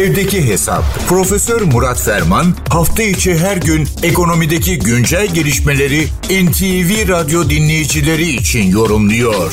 Evdeki Hesap. Profesör Murat Ferman hafta içi her gün ekonomideki güncel gelişmeleri NTV Radyo dinleyicileri için yorumluyor.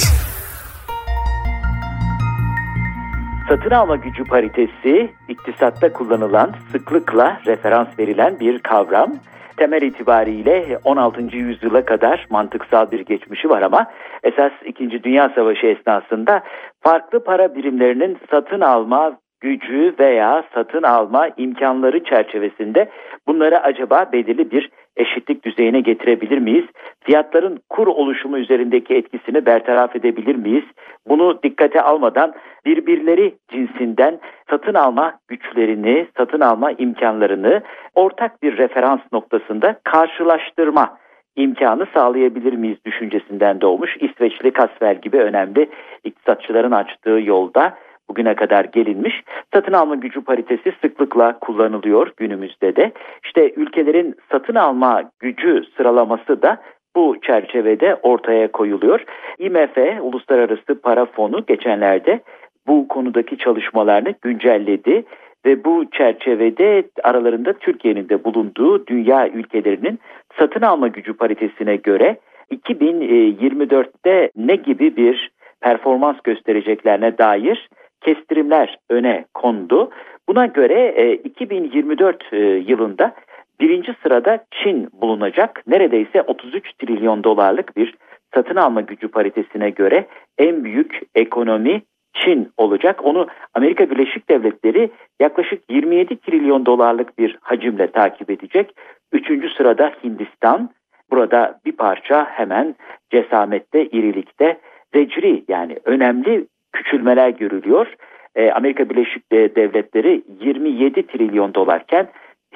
Satın alma gücü paritesi iktisatta kullanılan sıklıkla referans verilen bir kavram. Temel itibariyle 16. yüzyıla kadar mantıksal bir geçmişi var ama esas 2. Dünya Savaşı esnasında farklı para birimlerinin satın alma gücü veya satın alma imkanları çerçevesinde bunları acaba belirli bir eşitlik düzeyine getirebilir miyiz? Fiyatların kur oluşumu üzerindeki etkisini bertaraf edebilir miyiz? Bunu dikkate almadan birbirleri cinsinden satın alma güçlerini, satın alma imkanlarını ortak bir referans noktasında karşılaştırma imkanı sağlayabilir miyiz düşüncesinden doğmuş İsveçli Kasvel gibi önemli iktisatçıların açtığı yolda bugüne kadar gelinmiş. Satın alma gücü paritesi sıklıkla kullanılıyor günümüzde de. İşte ülkelerin satın alma gücü sıralaması da bu çerçevede ortaya koyuluyor. IMF, Uluslararası Para Fonu geçenlerde bu konudaki çalışmalarını güncelledi ve bu çerçevede aralarında Türkiye'nin de bulunduğu dünya ülkelerinin satın alma gücü paritesine göre 2024'te ne gibi bir performans göstereceklerine dair kestirimler öne kondu. Buna göre 2024 e, e, yılında birinci sırada Çin bulunacak. Neredeyse 33 trilyon dolarlık bir satın alma gücü paritesine göre en büyük ekonomi Çin olacak. Onu Amerika Birleşik Devletleri yaklaşık 27 trilyon dolarlık bir hacimle takip edecek. Üçüncü sırada Hindistan. Burada bir parça hemen cesamette, irilikte zecri yani önemli küçülmeler görülüyor. E, Amerika Birleşik Devletleri 27 trilyon dolarken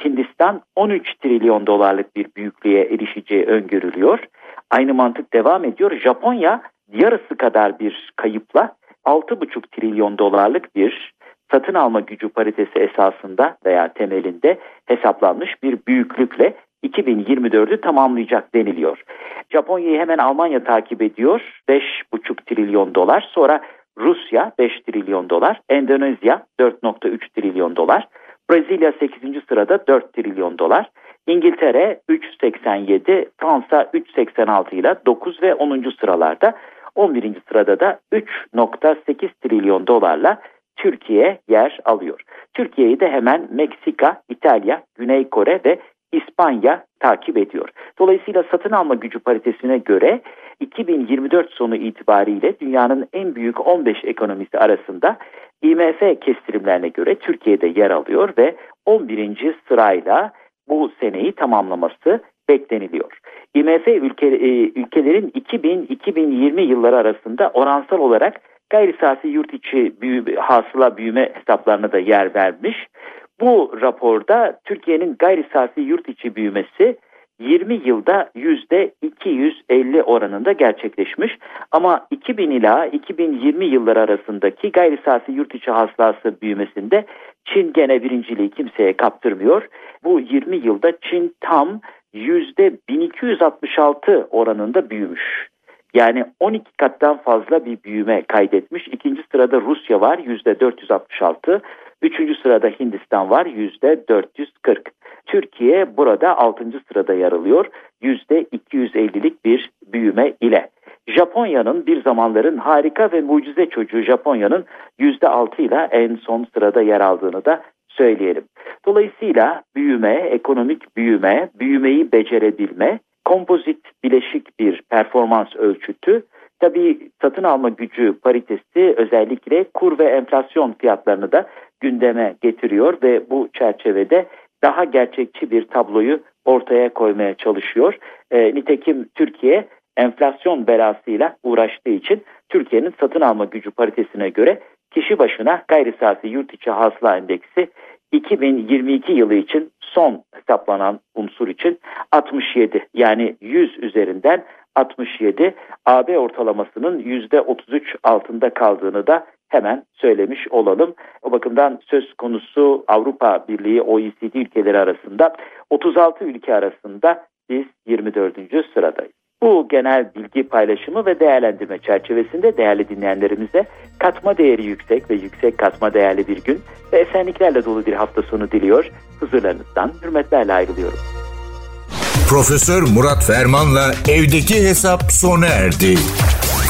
Hindistan 13 trilyon dolarlık bir büyüklüğe erişeceği öngörülüyor. Aynı mantık devam ediyor. Japonya yarısı kadar bir kayıpla 6,5 trilyon dolarlık bir satın alma gücü paritesi esasında veya temelinde hesaplanmış bir büyüklükle 2024'ü tamamlayacak deniliyor. Japonya'yı hemen Almanya takip ediyor. 5,5 trilyon dolar. Sonra Rusya 5 trilyon dolar, Endonezya 4.3 trilyon dolar, Brezilya 8. sırada 4 trilyon dolar, İngiltere 3.87, Fransa 3.86 ile 9 ve 10. sıralarda 11. sırada da 3.8 trilyon dolarla Türkiye yer alıyor. Türkiye'yi de hemen Meksika, İtalya, Güney Kore ve İspanya takip ediyor. Dolayısıyla satın alma gücü paritesine göre 2024 sonu itibariyle dünyanın en büyük 15 ekonomisi arasında IMF kestirimlerine göre Türkiye'de yer alıyor ve 11. sırayla bu seneyi tamamlaması bekleniliyor. IMF ülke, e, ülkelerin 2000-2020 yılları arasında oransal olarak gayri safi yurt içi büyü, hasıla büyüme hesaplarına da yer vermiş. Bu raporda Türkiye'nin gayri safi yurt içi büyümesi 20 yılda yüzde 250 oranında gerçekleşmiş. Ama 2000 ila 2020 yılları arasındaki gayri safi yurt içi hasılası büyümesinde Çin gene birinciliği kimseye kaptırmıyor. Bu 20 yılda Çin tam yüzde 1266 oranında büyümüş. Yani 12 kattan fazla bir büyüme kaydetmiş. İkinci sırada Rusya var yüzde 466. Üçüncü sırada Hindistan var yüzde 440. Türkiye burada altıncı sırada yer alıyor yüzde 250'lik bir büyüme ile. Japonya'nın bir zamanların harika ve mucize çocuğu Japonya'nın yüzde altı ile en son sırada yer aldığını da söyleyelim. Dolayısıyla büyüme, ekonomik büyüme, büyümeyi becerebilme, kompozit bileşik bir performans ölçütü Tabii satın alma gücü paritesi özellikle kur ve enflasyon fiyatlarını da gündeme getiriyor ve bu çerçevede daha gerçekçi bir tabloyu ortaya koymaya çalışıyor. E, nitekim Türkiye enflasyon belasıyla uğraştığı için Türkiye'nin satın alma gücü paritesine göre kişi başına gayri safi yurt içi hasıla endeksi 2022 yılı için son hesaplanan unsur için 67 yani 100 üzerinden 67 AB ortalamasının %33 altında kaldığını da hemen söylemiş olalım. O bakımdan söz konusu Avrupa Birliği OECD ülkeleri arasında 36 ülke arasında biz 24. sıradayız. Bu genel bilgi paylaşımı ve değerlendirme çerçevesinde değerli dinleyenlerimize katma değeri yüksek ve yüksek katma değerli bir gün ve esenliklerle dolu bir hafta sonu diliyor. Huzurlarınızdan hürmetlerle ayrılıyorum. Profesör Murat Ferman'la evdeki hesap sona erdi.